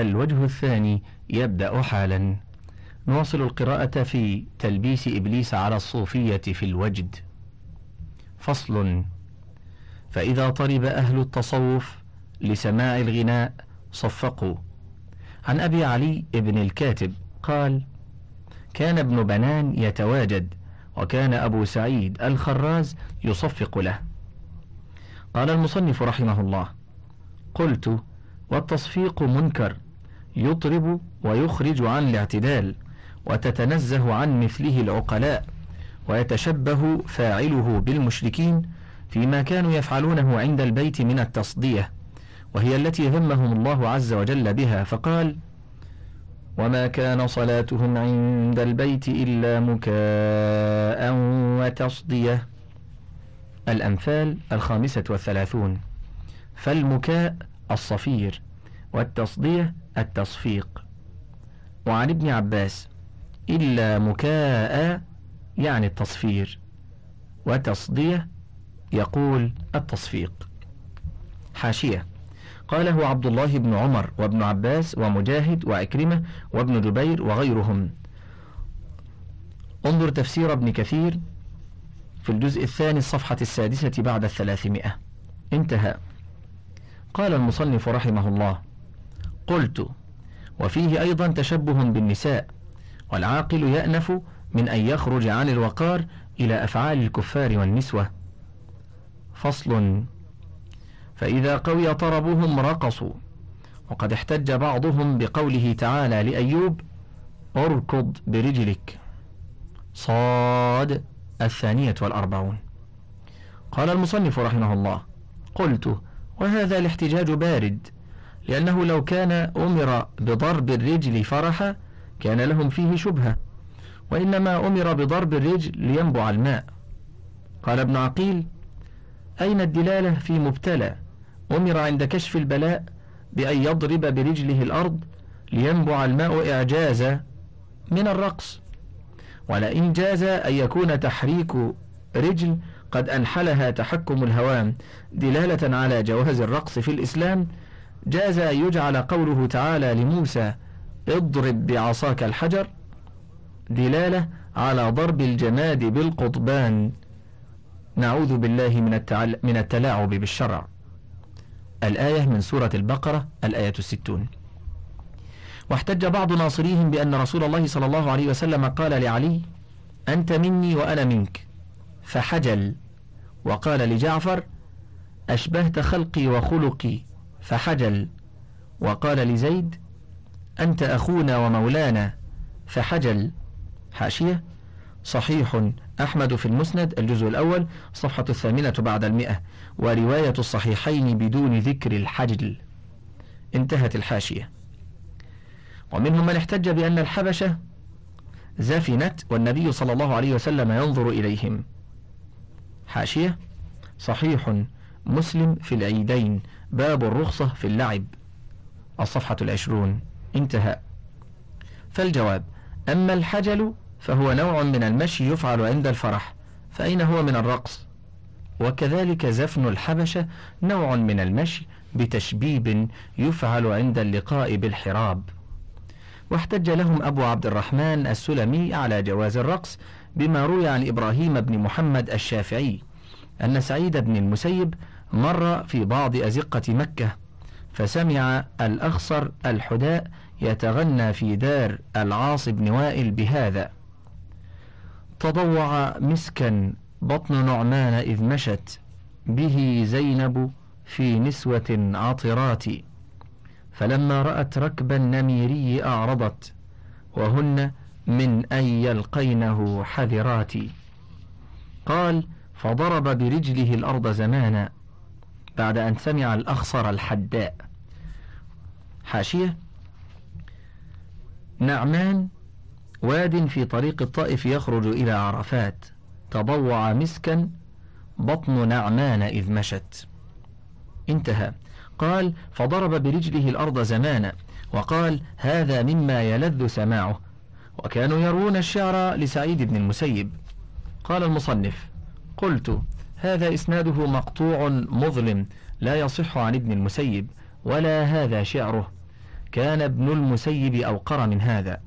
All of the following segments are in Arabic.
الوجه الثاني يبدأ حالا. نواصل القراءة في تلبيس إبليس على الصوفية في الوجد. فصل. فإذا طرب أهل التصوف لسماع الغناء صفقوا. عن أبي علي ابن الكاتب قال كان ابن بنان يتواجد وكان أبو سعيد الخراز يصفق له. قال المصنف رحمه الله قلت والتصفيق منكر. يطرب ويخرج عن الاعتدال وتتنزه عن مثله العقلاء ويتشبه فاعله بالمشركين فيما كانوا يفعلونه عند البيت من التصدية وهي التي ذمهم الله عز وجل بها. فقال وما كان صلاتهم عند البيت إلا مكاء وتصدية. الأمثال الخامسة والثلاثون. فالمكاء الصفير. والتصدية التصفيق. وعن ابن عباس إلا مكاء يعني التصفير وتصدية يقول التصفيق. حاشية. قاله عبد الله بن عمر وابن عباس ومجاهد وعكرمة وابن جبير وغيرهم. انظر تفسير ابن كثير في الجزء الثاني الصفحة السادسة بعد الثلاثمائة. انتهى. قال المصنف رحمه الله قلت وفيه أيضا تشبه بالنساء والعاقل يأنف من أن يخرج عن الوقار إلى أفعال الكفار والنسوة. فصل فإذا قوي طربهم رقصوا وقد احتج بعضهم بقوله تعالى لأيوب اركض برجلك. صاد الثانية والأربعون. قال المصنف رحمه الله قلت وهذا الاحتجاج بارد لأنه لو كان أمر بضرب الرجل فرحا كان لهم فيه شبهة. وإنما أمر بضرب الرجل لينبع الماء. قال ابن عقيل أين الدلالة في مبتلى؟ أمر عند كشف البلاء بأن يضرب برجله الأرض لينبع الماء إعجازا من الرقص. ولئن جاز أن يكون تحريك رجل قد أنحلها تحكم الهوام. دلالة على جواز الرقص في الإسلام جاز أن يجعل قوله تعالى لموسى اضرب بعصاك الحجر دلالة على ضرب الجماد بالقضبان. نعوذ بالله من, التعل... من التلاعب بالشرع. الآية من سورة البقرة الآية الستون. واحتج بعض ناصريهم بأن رسول الله صلى الله عليه وسلم قال لعلي أنت مني وأنا منك. فحجل وقال لجعفر أشبهت خلقي وخلقي. فحجل. وقال لزيد أنت أخونا ومولانا. فحجل. حاشية. صحيح. أحمد في المسند الجزء الأول صفحة الثامنة بعد المئة. ورواية الصحيحين بدون ذكر الحجل. انتهت الحاشية. ومنهم من احتج بأن الحبشة زفنت والنبي صلى الله عليه وسلم ينظر إليهم. حاشية. صحيح. مسلم في العيدين. باب الرخصة في اللعب. الصفحة العشرون. انتهى. فالجواب أما الحجل فهو نوع من المشي يفعل عند الفرح فأين هو من الرقص؟ وكذلك زفن الحبشة نوع من المشي بتشبيب يفعل عند اللقاء بالحراب. واحتج لهم أبو عبد الرحمن السلمي على جواز الرقص بما روي عن إبراهيم بن محمد الشافعي أن سعيد بن المسيب مر في بعض أزقة مكة فسمع الأخصر الحداء يتغنى في دار العاص بن وائل بهذا. تضوع مسكا بطن نعمان إذ مشت به زينب في نسوة عطرات. فلما رأت ركب النميري أعرضت وهن من أن يلقينه حذرات قال فضرب برجله الأرض زمانا بعد أن سمع الأخصر الحداء. حاشية. نعمان واد في طريق الطائف يخرج إلى عرفات. تضوع مسكا بطن نعمان إذ مشت. انتهى. قال فضرب برجله الأرض زمانا وقال هذا مما يلذ سماعه. وكانوا يروون الشعر لسعيد بن المسيب. قال المصنف قلت هذا إسناده مقطوع مظلم لا يصح عن ابن المسيب ولا هذا شعره. كان ابن المسيب أوقر من هذا.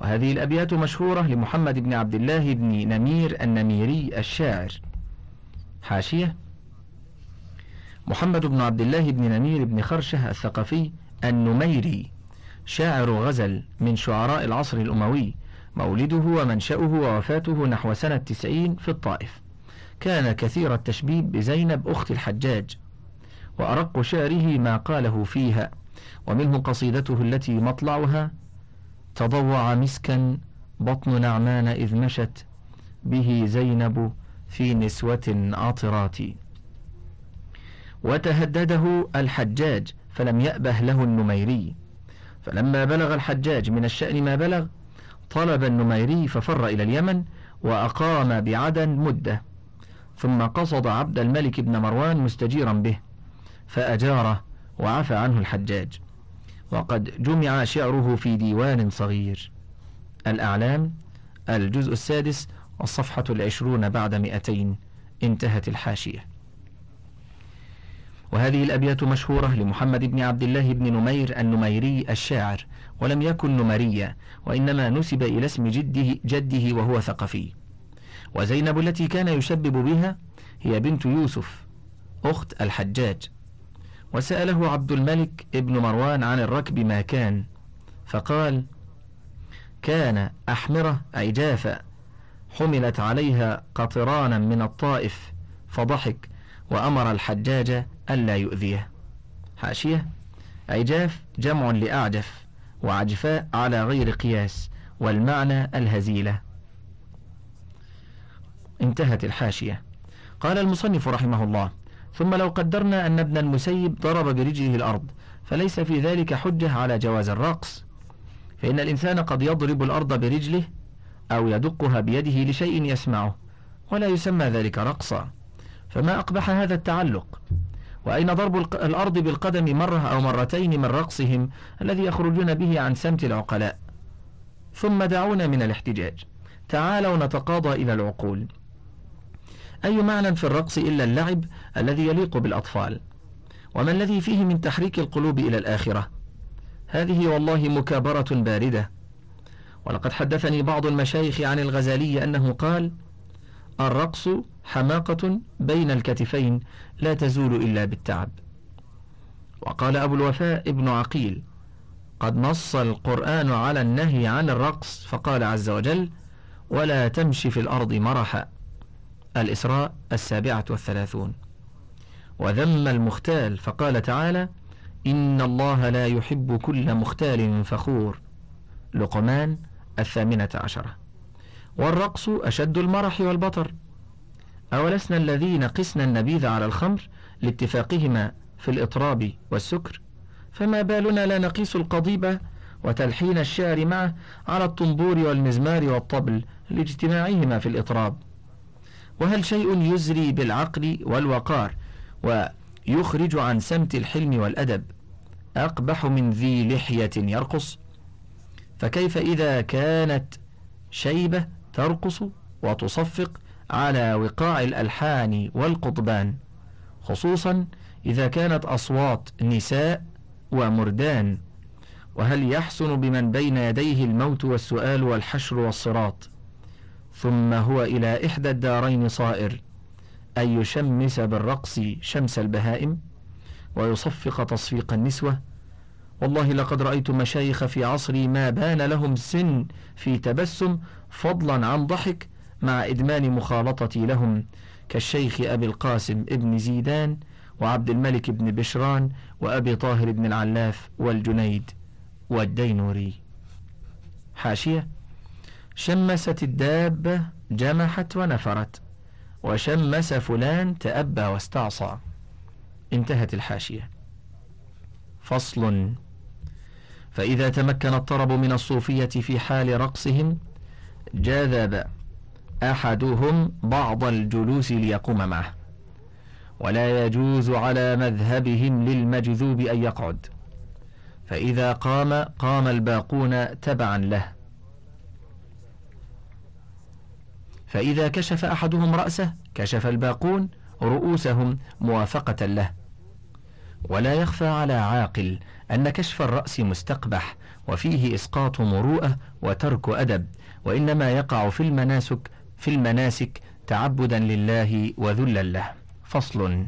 وهذه الأبيات مشهورة لمحمد بن عبد الله بن نمير النميري الشاعر. حاشية. محمد بن عبد الله بن نمير بن خرشة الثقفي النميري شاعر غزل من شعراء العصر الأموي مولده ومنشأه ووفاته نحو سنة تسعين في الطائف. كان كثير التشبيب بزينب أخت الحجاج وأرق شعره ما قاله فيها ومنه قصيدته التي مطلعها تضوع مسكا بطن نعمان إذ مشت به زينب في نسوة عطرات وتهدده الحجاج فلم يأبه له النميري. فلما بلغ الحجاج من الشأن ما بلغ طلب النميري ففر إلى اليمن وأقام بعدن مدة. ثم قصد عبد الملك بن مروان مستجيرا به فأجاره وعفى عنه الحجاج. وقد جمع شعره في ديوان صغير. الأعلام الجزء السادس والصفحة العشرون بعد مئتين انتهت الحاشية. وهذه الأبيات مشهورة لمحمد بن عبد الله بن نمير النميري الشاعر ولم يكن نمريا وإنما نسب إلى اسم جده, جده وهو ثقفي. وزينب التي كان يشبب بها هي بنت يوسف أخت الحجاج. وسأله عبد الملك ابن مروان عن الركب ما كان فقال كان أحمرة أي جافة حملت عليها قطرانا من الطائف فضحك وأمر الحجاج ألا يؤذيه. حاشية عجاف جمع لأعجف وعجفاء على غير قياس والمعنى الهزيلة. انتهت الحاشية. قال المصنف رحمه الله ثم لو قدرنا أن ابن المسيب ضرب برجله الأرض فليس في ذلك حجة على جواز الرقص. فإن الإنسان قد يضرب الأرض برجله أو يدقها بيده لشيء يسمعه ولا يسمى ذلك رقصا. فما أقبح هذا التعلق؟ وأين ضرب الأرض بالقدم مرة أو مرتين من رقصهم الذي يخرجون به عن سمت العقلاء؟ ثم دعونا من الاحتجاج. تعالوا نتقاضى إلى العقول. أي معنى في الرقص إلا اللعب الذي يليق بالأطفال؟ وما الذي فيه من تحريك القلوب إلى الآخرة؟ هذه والله مكابرة باردة. ولقد حدثني بعض المشايخ عن الغزالي أنه قال الرقص حماقة بين الكتفين لا تزول إلا بالتعب. وقال أبو الوفاء ابن عقيل قد نص القرآن على النهي عن الرقص فقال عز وجل ولا تمشي في الأرض مرحا. الإسراء السابعة والثلاثون. وذم المختال فقال تعالى إن الله لا يحب كل مختال فخور. لقمان الثامنة عشرة. والرقص أشد المرح والبطر. أولسنا الذين قسنا النبيذ على الخمر لاتفاقهما في الإطراب والسكر. فما بالنا لا نقيس القضيب وتلحين الشعر معه على الطنبور والمزمار والطبل لاجتماعهما في الإطراب. وهل شيء يزري بالعقل والوقار ويخرج عن سمت الحلم والأدب أقبح من ذي لحية يرقص؟ فكيف إذا كانت شيبة ترقص وتصفق على وقاع الألحان والقضبان؟ خصوصا إذا كانت أصوات نساء ومردان. وهل يحسن بمن بين يديه الموت والسؤال والحشر والصراط؟ ثم هو إلى إحدى الدارين صائر أن يشمس بالرقص شمس البهائم ويصفق تصفيق النسوة. والله لقد رأيت مشايخ في عصري ما بان لهم سن في تبسم فضلا عن ضحك مع إدمان مخالطتي لهم كالشيخ أبي القاسم ابن زيدان وعبد الملك بن بشران وأبي طاهر بن العلاف والجنيد والدينوري. حاشية شمست الدابة جمحت ونفرت. وشمس فلان تأبى واستعصى. انتهت الحاشية. فصل. فإذا تمكن الطرب من الصوفية في حال رقصهم جذب أحدهم بعض الجلوس ليقوم معه. ولا يجوز على مذهبهم للمجذوب أن يقعد. فإذا قام قام الباقون تبعا له. فإذا كشف أحدهم رأسه كشف الباقون رؤوسهم موافقة له. ولا يخفى على عاقل أن كشف الرأس مستقبح وفيه إسقاط مروءة وترك أدب وإنما يقع في المناسك في المناسك تعبدا لله وذلا له. فصل.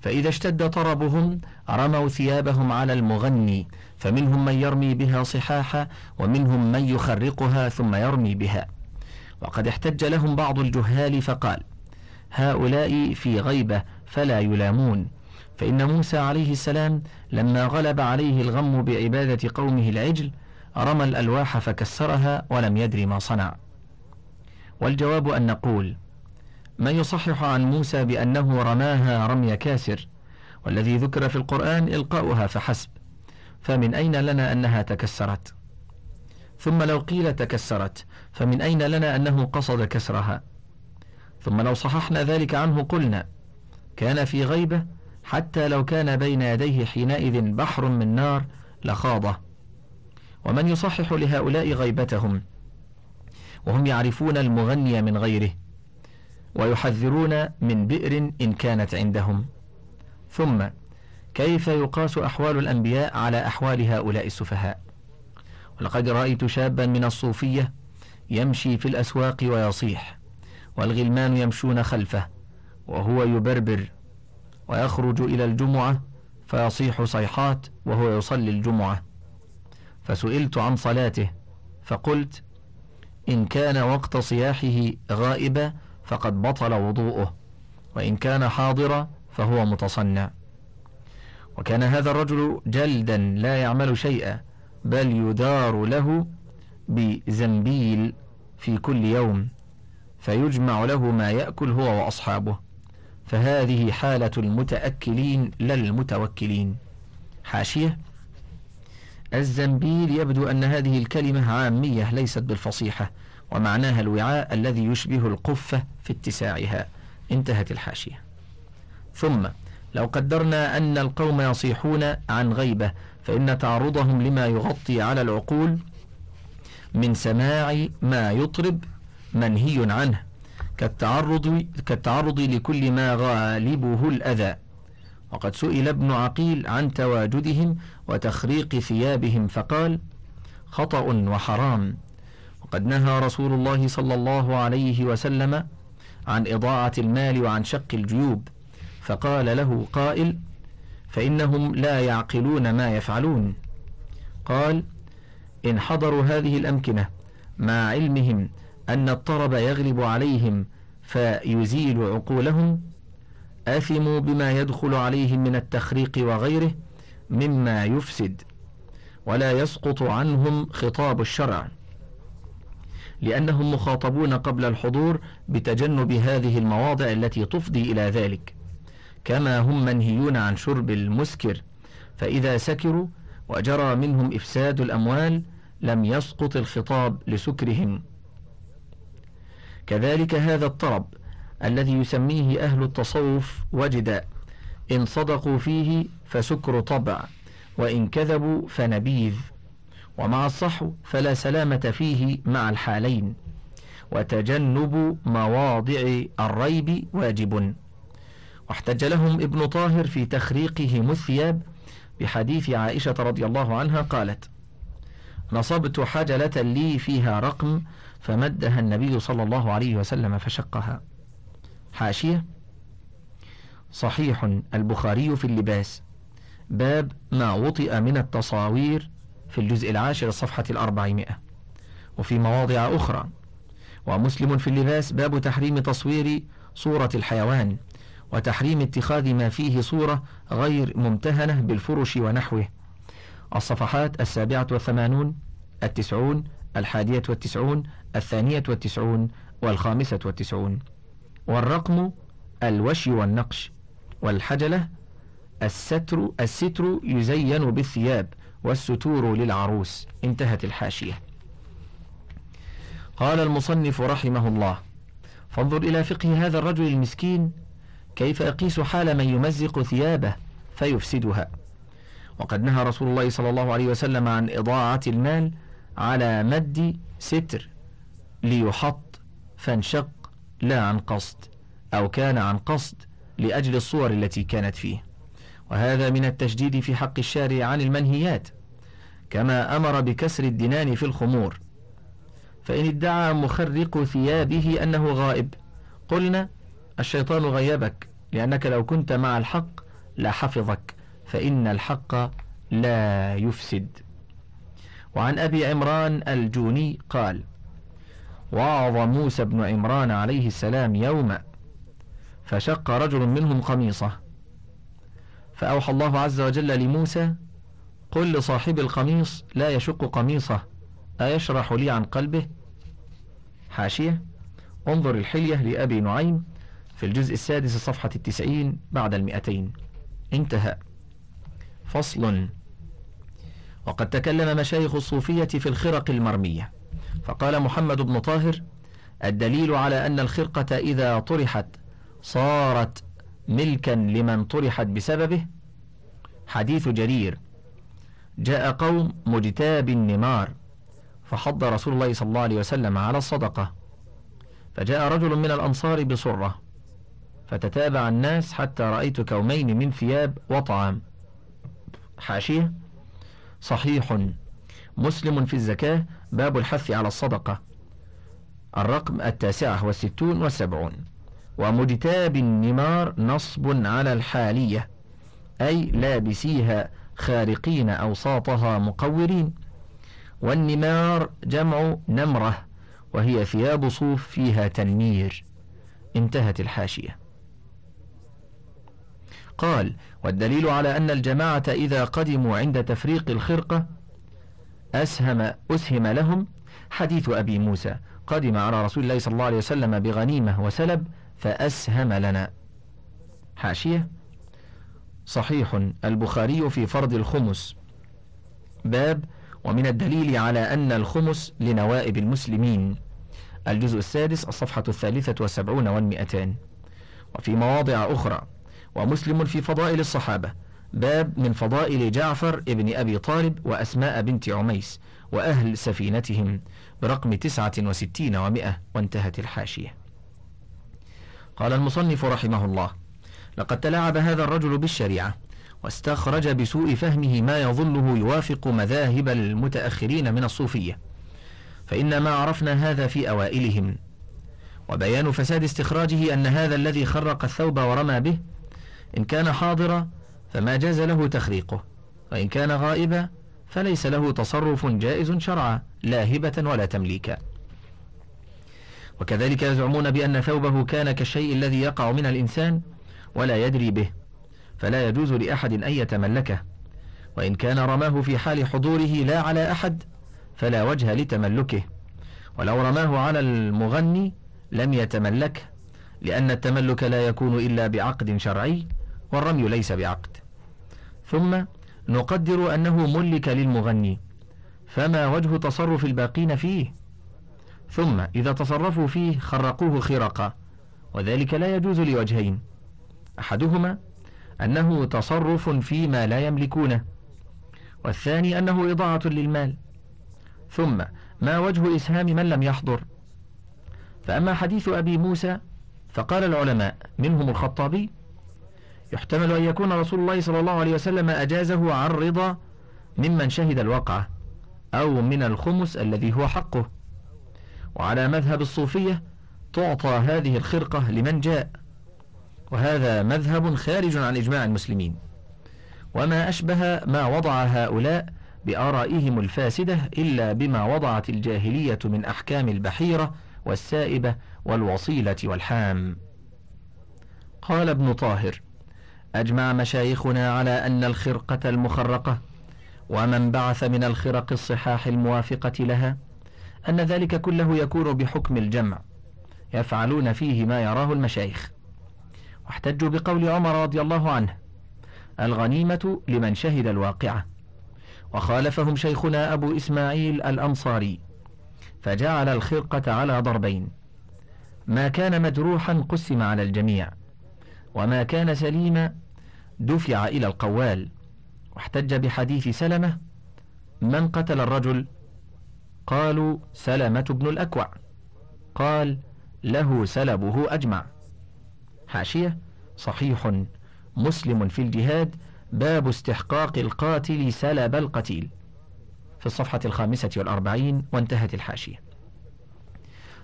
فإذا اشتد طربهم رموا ثيابهم على المغني فمنهم من يرمي بها صحاحا ومنهم من يخرقها ثم يرمي بها. وقد احتج لهم بعض الجهال فقال هؤلاء في غيبة فلا يلامون. فإن موسى عليه السلام لما غلب عليه الغم بعبادة قومه العجل رمى الألواح فكسرها ولم يدر ما صنع. والجواب أن نقول من يصحح عن موسى بأنه رماها رمي كاسر والذي ذكر في القرآن إلقاؤها فحسب فمن أين لنا أنها تكسرت؟ ثم لو قيل تكسرت فمن أين لنا أنه قصد كسرها؟ ثم لو صححنا ذلك عنه قلنا كان في غيبة حتى لو كان بين يديه حينئذ بحر من نار لخاضه. ومن يصحح لهؤلاء غيبتهم؟ وهم يعرفون المغني من غيره ويحذرون من بئر إن كانت عندهم. ثم كيف يقاس أحوال الأنبياء على أحوال هؤلاء السفهاء؟ ولقد رأيت شابا من الصوفية يمشي في الأسواق ويصيح والغلمان يمشون خلفه وهو يبربر ويخرج إلى الجمعة فيصيح صيحات وهو يصلي الجمعة. فسئلت عن صلاته فقلت إن كان وقت صياحه غائبا فقد بطل وضوءه وإن كان حاضرا فهو متصنع. وكان هذا الرجل جلدا لا يعمل شيئا بل يدار له بزنبيل في كل يوم فيجمع له ما يأكل هو وأصحابه. فهذه حالة المتأكلين لا المتوكلين حاشية. الزنبيل يبدو أن هذه الكلمة عامية ليست بالفصيحة ومعناها الوعاء الذي يشبه القفة في اتساعها. انتهت الحاشية. ثم لو قدرنا أن القوم يصيحون عن غيبة فإن تعرضهم لما يغطي على العقول من سماع ما يطرب منهي عنه كالتعرض, كالتعرض لكل ما غالبه الأذى. وقد سئل ابن عقيل عن تواجدهم وتخريق ثيابهم فقال خطأ وحرام. وقد نهى رسول الله صلى الله عليه وسلم عن إضاعة المال وعن شق الجيوب فقال له قائل فإنهم لا يعقلون ما يفعلون. قال إن حضروا هذه الأمكنة مع علمهم أن الطرب يغلب عليهم فيزيل عقولهم آثموا بما يدخل عليهم من التخريق وغيره مما يفسد ولا يسقط عنهم خطاب الشرع لأنهم مخاطبون قبل الحضور بتجنب هذه المواضع التي تفضي إلى ذلك. كما هم منهيون عن شرب المسكر فإذا سكروا وجرى منهم إفساد الأموال لم يسقط الخطاب لسكرهم. كذلك هذا الطرب الذي يسميه أهل التصوف وجدا إن صدقوا فيه فسكر طبع وإن كذبوا فنبيذ ومع الصحو فلا سلامة فيه مع الحالين. وتجنب مواضع الريب واجب. واحتج لهم ابن طاهر في تخريقهم الثياب بحديث عائشة رضي الله عنها قالت نصبت حجلة لي فيها رقم فمدها النبي صلى الله عليه وسلم فشقها. حاشية صحيح البخاري في اللباس. باب ما وطئ من التصاوير في الجزء العاشر الصفحة الأربعمائة. وفي مواضع أخرى. ومسلم في اللباس باب تحريم تصوير صورة الحيوان. وتحريم اتخاذ ما فيه صورة غير ممتهنة بالفرش ونحوه. الصفحات السابعة والثمانون التسعون الحادية والتسعون الثانية والتسعون والخامسة والتسعون. والرقم الوشي والنقش. والحجلة الستر الستر يزين بالثياب والستور للعروس. انتهت الحاشية. قال المصنف رحمه الله فانظر إلى فقه هذا الرجل المسكين كيف يقيس حال من يمزق ثيابه فيفسدها. وقد نهى رسول الله صلى الله عليه وسلم عن إضاعة المال على مد ستر ليحط فانشق لا عن قصد أو كان عن قصد لأجل الصور التي كانت فيه. وهذا من التشديد في حق الشارع عن المنهيات كما أمر بكسر الدنان في الخمور. فإن ادعى مخرق ثيابه أنه غائب قلنا الشيطان غيبك لأنك لو كنت مع الحق لحفظك فإن الحق لا يفسد. وعن أبي عمران الجوني قال وعظ موسى بن عمران عليه السلام يوما فشق رجل منهم قميصه. فأوحى الله عز وجل لموسى قل لصاحب القميص لا يشق قميصه أيشرح لي عن قلبه؟ حاشية انظر الحلية لأبي نعيم في الجزء السادس صفحة التسعين بعد المئتين. انتهى. فصل. وقد تكلم مشايخ الصوفية في الخرق المرمية. فقال محمد بن طاهر الدليل على أن الخرقة إذا طرحت صارت ملكا لمن طرحت بسببه؟ حديث جرير. جاء قوم مجتاب النمار فحض رسول الله صلى الله عليه وسلم على الصدقة. فجاء رجل من الأنصار بصرة فتتابع الناس حتى رأيت كومين من ثياب وطعام. حاشية. صحيح. مسلم في الزكاة. باب الحث على الصدقة. الرقم التاسعة والستون والسبعون. ومجتاب النمار نصب على الحالية. أي لابسيها خارقين أوساطها مقورين. والنمار جمع نمرة. وهي ثياب صوف فيها تنمير. انتهت الحاشية. قال والدليل على أن الجماعة إذا قدموا عند تفريق الخرقة أسهم أسهم لهم حديث أبي موسى قدم على رسول الله صلى الله عليه وسلم بغنيمة وسلب فأسهم لنا. حاشية. صحيح البخاري في فرض الخمس. باب ومن الدليل على أن الخمس لنوائب المسلمين. الجزء السادس الصفحة الثالثة والسبعون والمئتان وفي مواضع أخرى ومسلم في فضائل الصحابة. باب من فضائل جعفر ابن أبي طالب وأسماء بنت عميس وأهل سفينتهم برقم تسعة وستين ومئة وانتهت الحاشية. قال المصنف رحمه الله لقد تلاعب هذا الرجل بالشريعة واستخرج بسوء فهمه ما يظنه يوافق مذاهب المتأخرين من الصوفية فإن ما عرفنا هذا في أوائلهم. وبيان فساد استخراجه أن هذا الذي خرق الثوب ورمى به إن كان حاضرا فما جاز له تخريقه وإن كان غائبا فليس له تصرف جائز شرعا لا هبة ولا تمليكا. وكذلك يزعمون بأن ثوبه كان كالشيء الذي يقع من الإنسان ولا يدري به فلا يجوز لأحد أن يتملكه. وإن كان رماه في حال حضوره لا على أحد فلا وجه لتملكه. ولو رماه على المغني لم يتملكه لأن التملك لا يكون إلا بعقد شرعي. والرمي ليس بعقد. ثم نقدر أنه ملك للمغني فما وجه تصرف الباقين فيه؟ ثم إذا تصرفوا فيه خرقوه خرقا وذلك لا يجوز لوجهين. أحدهما أنه تصرف فيما لا يملكونه والثاني أنه إضاعة للمال. ثم ما وجه إسهام من لم يحضر؟ فأما حديث أبي موسى فقال العلماء منهم الخطابي يحتمل أن يكون رسول الله صلى الله عليه وسلم أجازه عن رضا ممن شهد الوقعة أو من الخمس الذي هو حقه. وعلى مذهب الصوفية تعطى هذه الخرقة لمن جاء. وهذا مذهب خارج عن إجماع المسلمين. وما أشبه ما وضع هؤلاء بآرائهم الفاسدة إلا بما وضعت الجاهلية من أحكام البحيرة والسائبة والوصيلة والحام. قال ابن طاهر أجمع مشايخنا على أن الخرقة المخرقة ومن بعث من الخرق الصحاح الموافقة لها أن ذلك كله يكون بحكم الجمع يفعلون فيه ما يراه المشايخ. واحتجوا بقول عمر رضي الله عنه الغنيمة لمن شهد الواقعة وخالفهم شيخنا أبو إسماعيل الأنصاري فجعل الخرقة على ضربين ما كان مجروحا قسم على الجميع وما كان سليما دفع إلى القوال واحتج بحديث سلمة من قتل الرجل؟ قالوا سلمة بن الأكوع. قال له سلبه أجمع. حاشية صحيح مسلم في الجهاد باب استحقاق القاتل سلب القتيل. في الصفحة الخامسة والأربعين وانتهت الحاشية.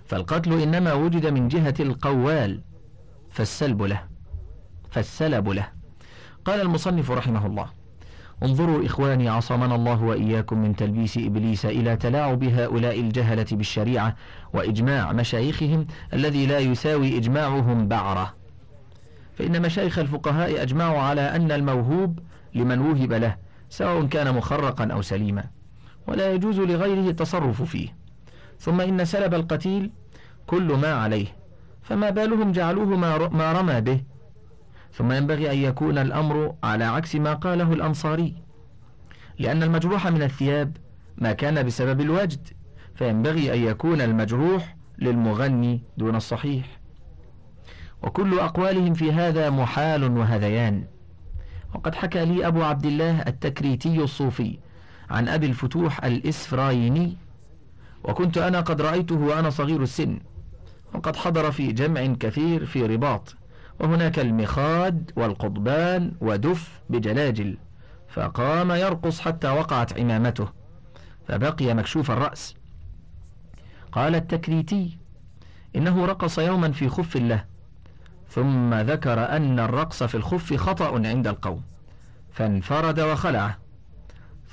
فالقتل إنما وجد من جهة القوال فالسلب له فالسلب له. قال المصنف رحمه الله انظروا إخواني عصمنا الله وإياكم من تلبيس إبليس إلى تلاعب هؤلاء الجهلة بالشريعة وإجماع مشايخهم الذي لا يساوي إجماعهم بعرة. فإن مشايخ الفقهاء أجمعوا على أن الموهوب لمن وهب له سواء كان مخرقا أو سليما ولا يجوز لغيره التصرف فيه. ثم إن سلب القتيل كل ما عليه فما بالهم جعلوه ما رمى به ثم ينبغي أن يكون الأمر على عكس ما قاله الأنصاري لأن المجروح من الثياب ما كان بسبب الوجد فينبغي أن يكون المجروح للمغني دون الصحيح. وكل أقوالهم في هذا محال وهذيان. وقد حكى لي أبو عبد الله التكريتي الصوفي عن أبي الفتوح الإسفرايني وكنت أنا قد رأيته وأنا صغير السن وقد حضر في جمع كثير في رباط. وهناك المخاد والقضبان ودف بجلاجل فقام يرقص حتى وقعت عمامته فبقي مكشوف الرأس. قال التكريتي إنه رقص يوما في خف له ثم ذكر أن الرقص في الخف خطأ عند القوم فانفرد وخلعه.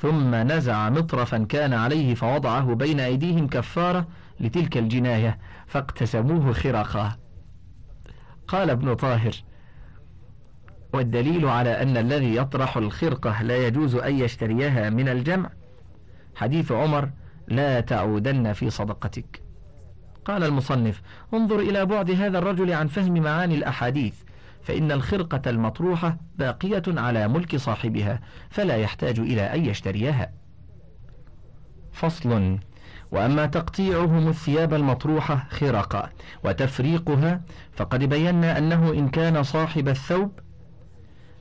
ثم نزع مطرفا كان عليه فوضعه بين أيديهم كفارة لتلك الجناية فاقتسموه خرقا قال ابن طاهر والدليل على أن الذي يطرح الخرقة لا يجوز أن يشتريها من الجمع. حديث عمر لا تعودن في صدقتك. قال المصنف انظر إلى بعد هذا الرجل عن فهم معاني الأحاديث فإن الخرقة المطروحة باقية على ملك صاحبها فلا يحتاج إلى أن يشتريها. فصل. وأما تقطيعهم الثياب المطروحة خرقا وتفريقها فقد بينا أنه إن كان صاحب الثوب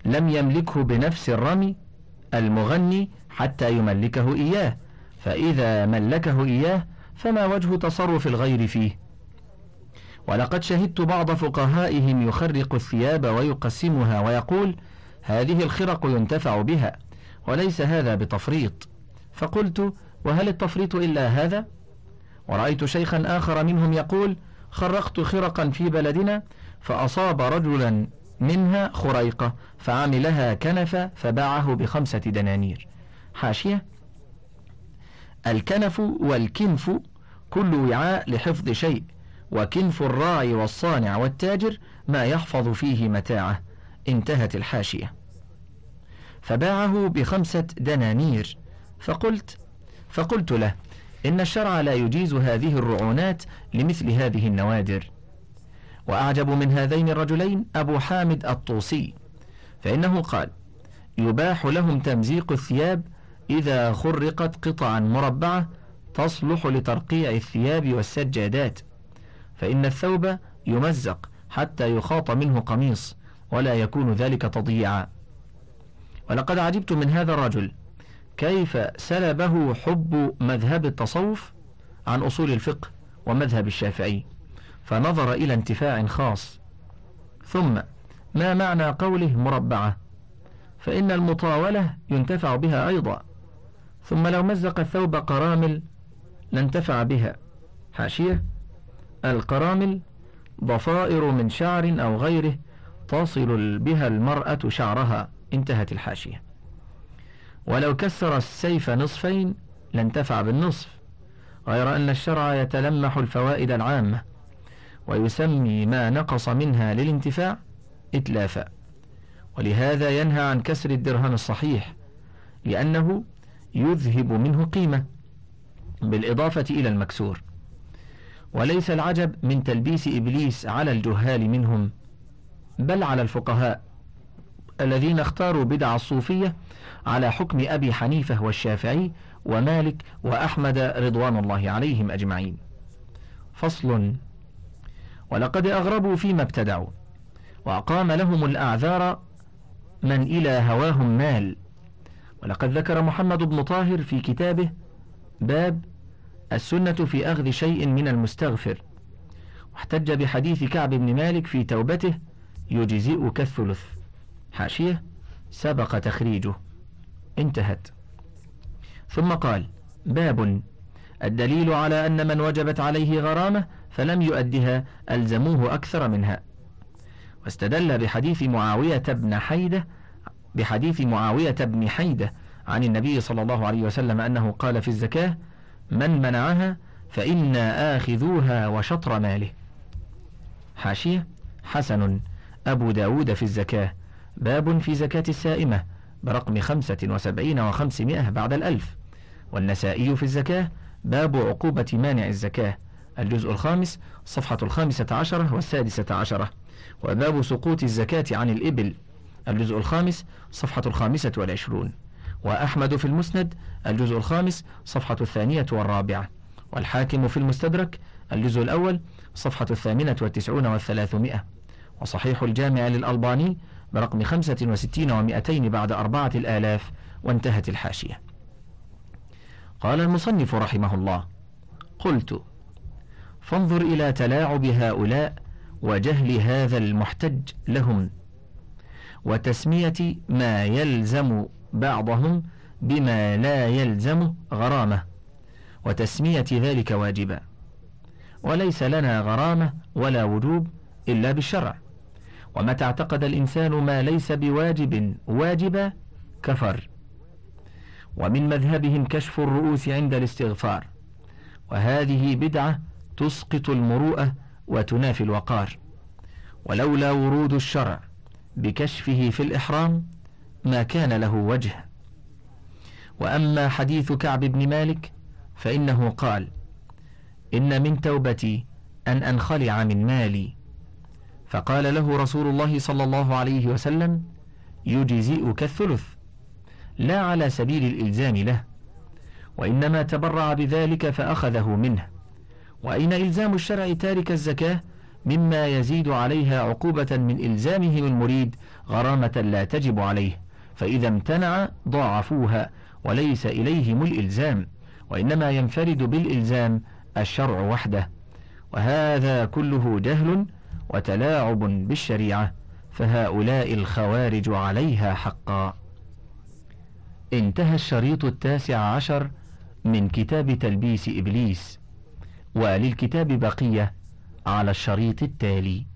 لم يملكه بنفس الرمي المغني حتى يملكه إياه فإذا ملكه إياه فما وجه تصرف الغير فيه. ولقد شهدت بعض فقهائهم يخرق الثياب ويقسمها ويقول هذه الخرق ينتفع بها وليس هذا بتفريط. فقلت وهل التفريط إلا هذا؟ ورأيت شيخا آخر منهم يقول خرقت خرقا في بلدنا فأصاب رجلا منها خريقة فعملها كنفة فباعه بخمسة دنانير. حاشية. الكنف والكنف كل وعاء لحفظ شيء وكنف الراعي والصانع والتاجر ما يحفظ فيه متاعه. انتهت الحاشية. فباعه بخمسة دنانير. فقلت فقلت له إن الشرع لا يجيز هذه الرعونات لمثل هذه النوادر. وأعجب من هذين الرجلين أبو حامد الطوسي فإنه قال يباح لهم تمزيق الثياب إذا خرقت قطعا مربعة تصلح لترقيع الثياب والسجادات فإن الثوب يمزق حتى يخاط منه قميص ولا يكون ذلك تضييعا. ولقد عجبت من هذا الرجل كيف سلبه حب مذهب التصوف عن أصول الفقه ومذهب الشافعي؟ فنظر إلى انتفاع خاص. ثم ما معنى قوله مربعة؟ فإن المطاولة ينتفع بها أيضا. ثم لو مزق الثوب قرامل لانتفع بها. حاشية القرامل ضفائر من شعر أو غيره تصل بها المرأة شعرها. انتهت الحاشية. ولو كسر السيف نصفين لانتفع بالنصف غير أن الشرع يتلمح الفوائد العامة ويسمي ما نقص منها للانتفاع إتلافا. ولهذا ينهى عن كسر الدرهم الصحيح لأنه يذهب منه قيمة بالإضافة إلى المكسور. وليس العجب من تلبيس إبليس على الجهال منهم بل على الفقهاء. الذين اختاروا بدع الصوفية على حكم أبي حنيفة والشافعي ومالك وأحمد رضوان الله عليهم أجمعين. فصل. ولقد أغربوا فيما ابتدعوا وأقام لهم الأعذار من إلى هواهم مال. ولقد ذكر محمد بن طاهر في كتابه باب السنة في أخذ شيء من المستغفر. واحتج بحديث كعب بن مالك في توبته يجزئك الثلث. حاشية. سبق تخريجه. انتهت. ثم قال باب. الدليل على أن من وجبت عليه غرامة فلم يؤدها ألزموه أكثر منها. واستدل بحديث معاوية بن حيدة بحديث معاوية بن حيدة عن النبي صلى الله عليه وسلم أنه قال في الزكاة من منعها فإنا آخذوها وشطر ماله. حاشية. حسن. أبو داود في الزكاة. باب في زكاة السائمة برقم خمسة وسبعين وخمسمائة بعد الألف. والنسائي في الزكاة باب عقوبة مانع الزكاة. الجزء الخامس صفحة الخامسة عشرة والسادسة عشرة. وباب سقوط الزكاة عن الإبل. الجزء الخامس صفحة الخامسة والعشرون. وأحمد في المسند الجزء الخامس صفحة الثانية والرابعة. والحاكم في المستدرك الجزء الأول صفحة الثامنة والتسعون والثلاثمائة. وصحيح الجامع للألباني برقم خمسة وستين ومائتين بعد أربعة الآلاف وانتهت الحاشية. قال المصنف رحمه الله قلت فانظر إلى تلاعب هؤلاء وجهل هذا المحتج لهم وتسمية ما يلزم بعضهم بما لا يلزم غرامة وتسمية ذلك واجبا. وليس لنا غرامة ولا وجوب إلا بالشرع. ومتى اعتقد الإنسان ما ليس بواجب واجبا كفر. ومن مذهبهم كشف الرؤوس عند الاستغفار. وهذه بدعة تسقط المروءة وتنافي الوقار. ولولا ورود الشرع بكشفه في الإحرام ما كان له وجه. وأما حديث كعب بن مالك فإنه قال إن من توبتي أن أنخلع من مالي. فقال له رسول الله صلى الله عليه وسلم يجزئك الثلث. لا على سبيل الإلزام له وإنما تبرع بذلك فأخذه منه. وأين إلزام الشرع تارك الزكاة مما يزيد عليها عقوبة من إلزامهم المريد غرامة لا تجب عليه فإذا امتنع ضاعفوها وليس إليهم الإلزام وإنما ينفرد بالإلزام الشرع وحده. وهذا كله جهل وتلاعب بالشريعة فهؤلاء الخوارج عليها حقا. انتهى الشريط التاسع عشر من كتاب تلبيس إبليس وللكتاب بقية على الشريط التالي.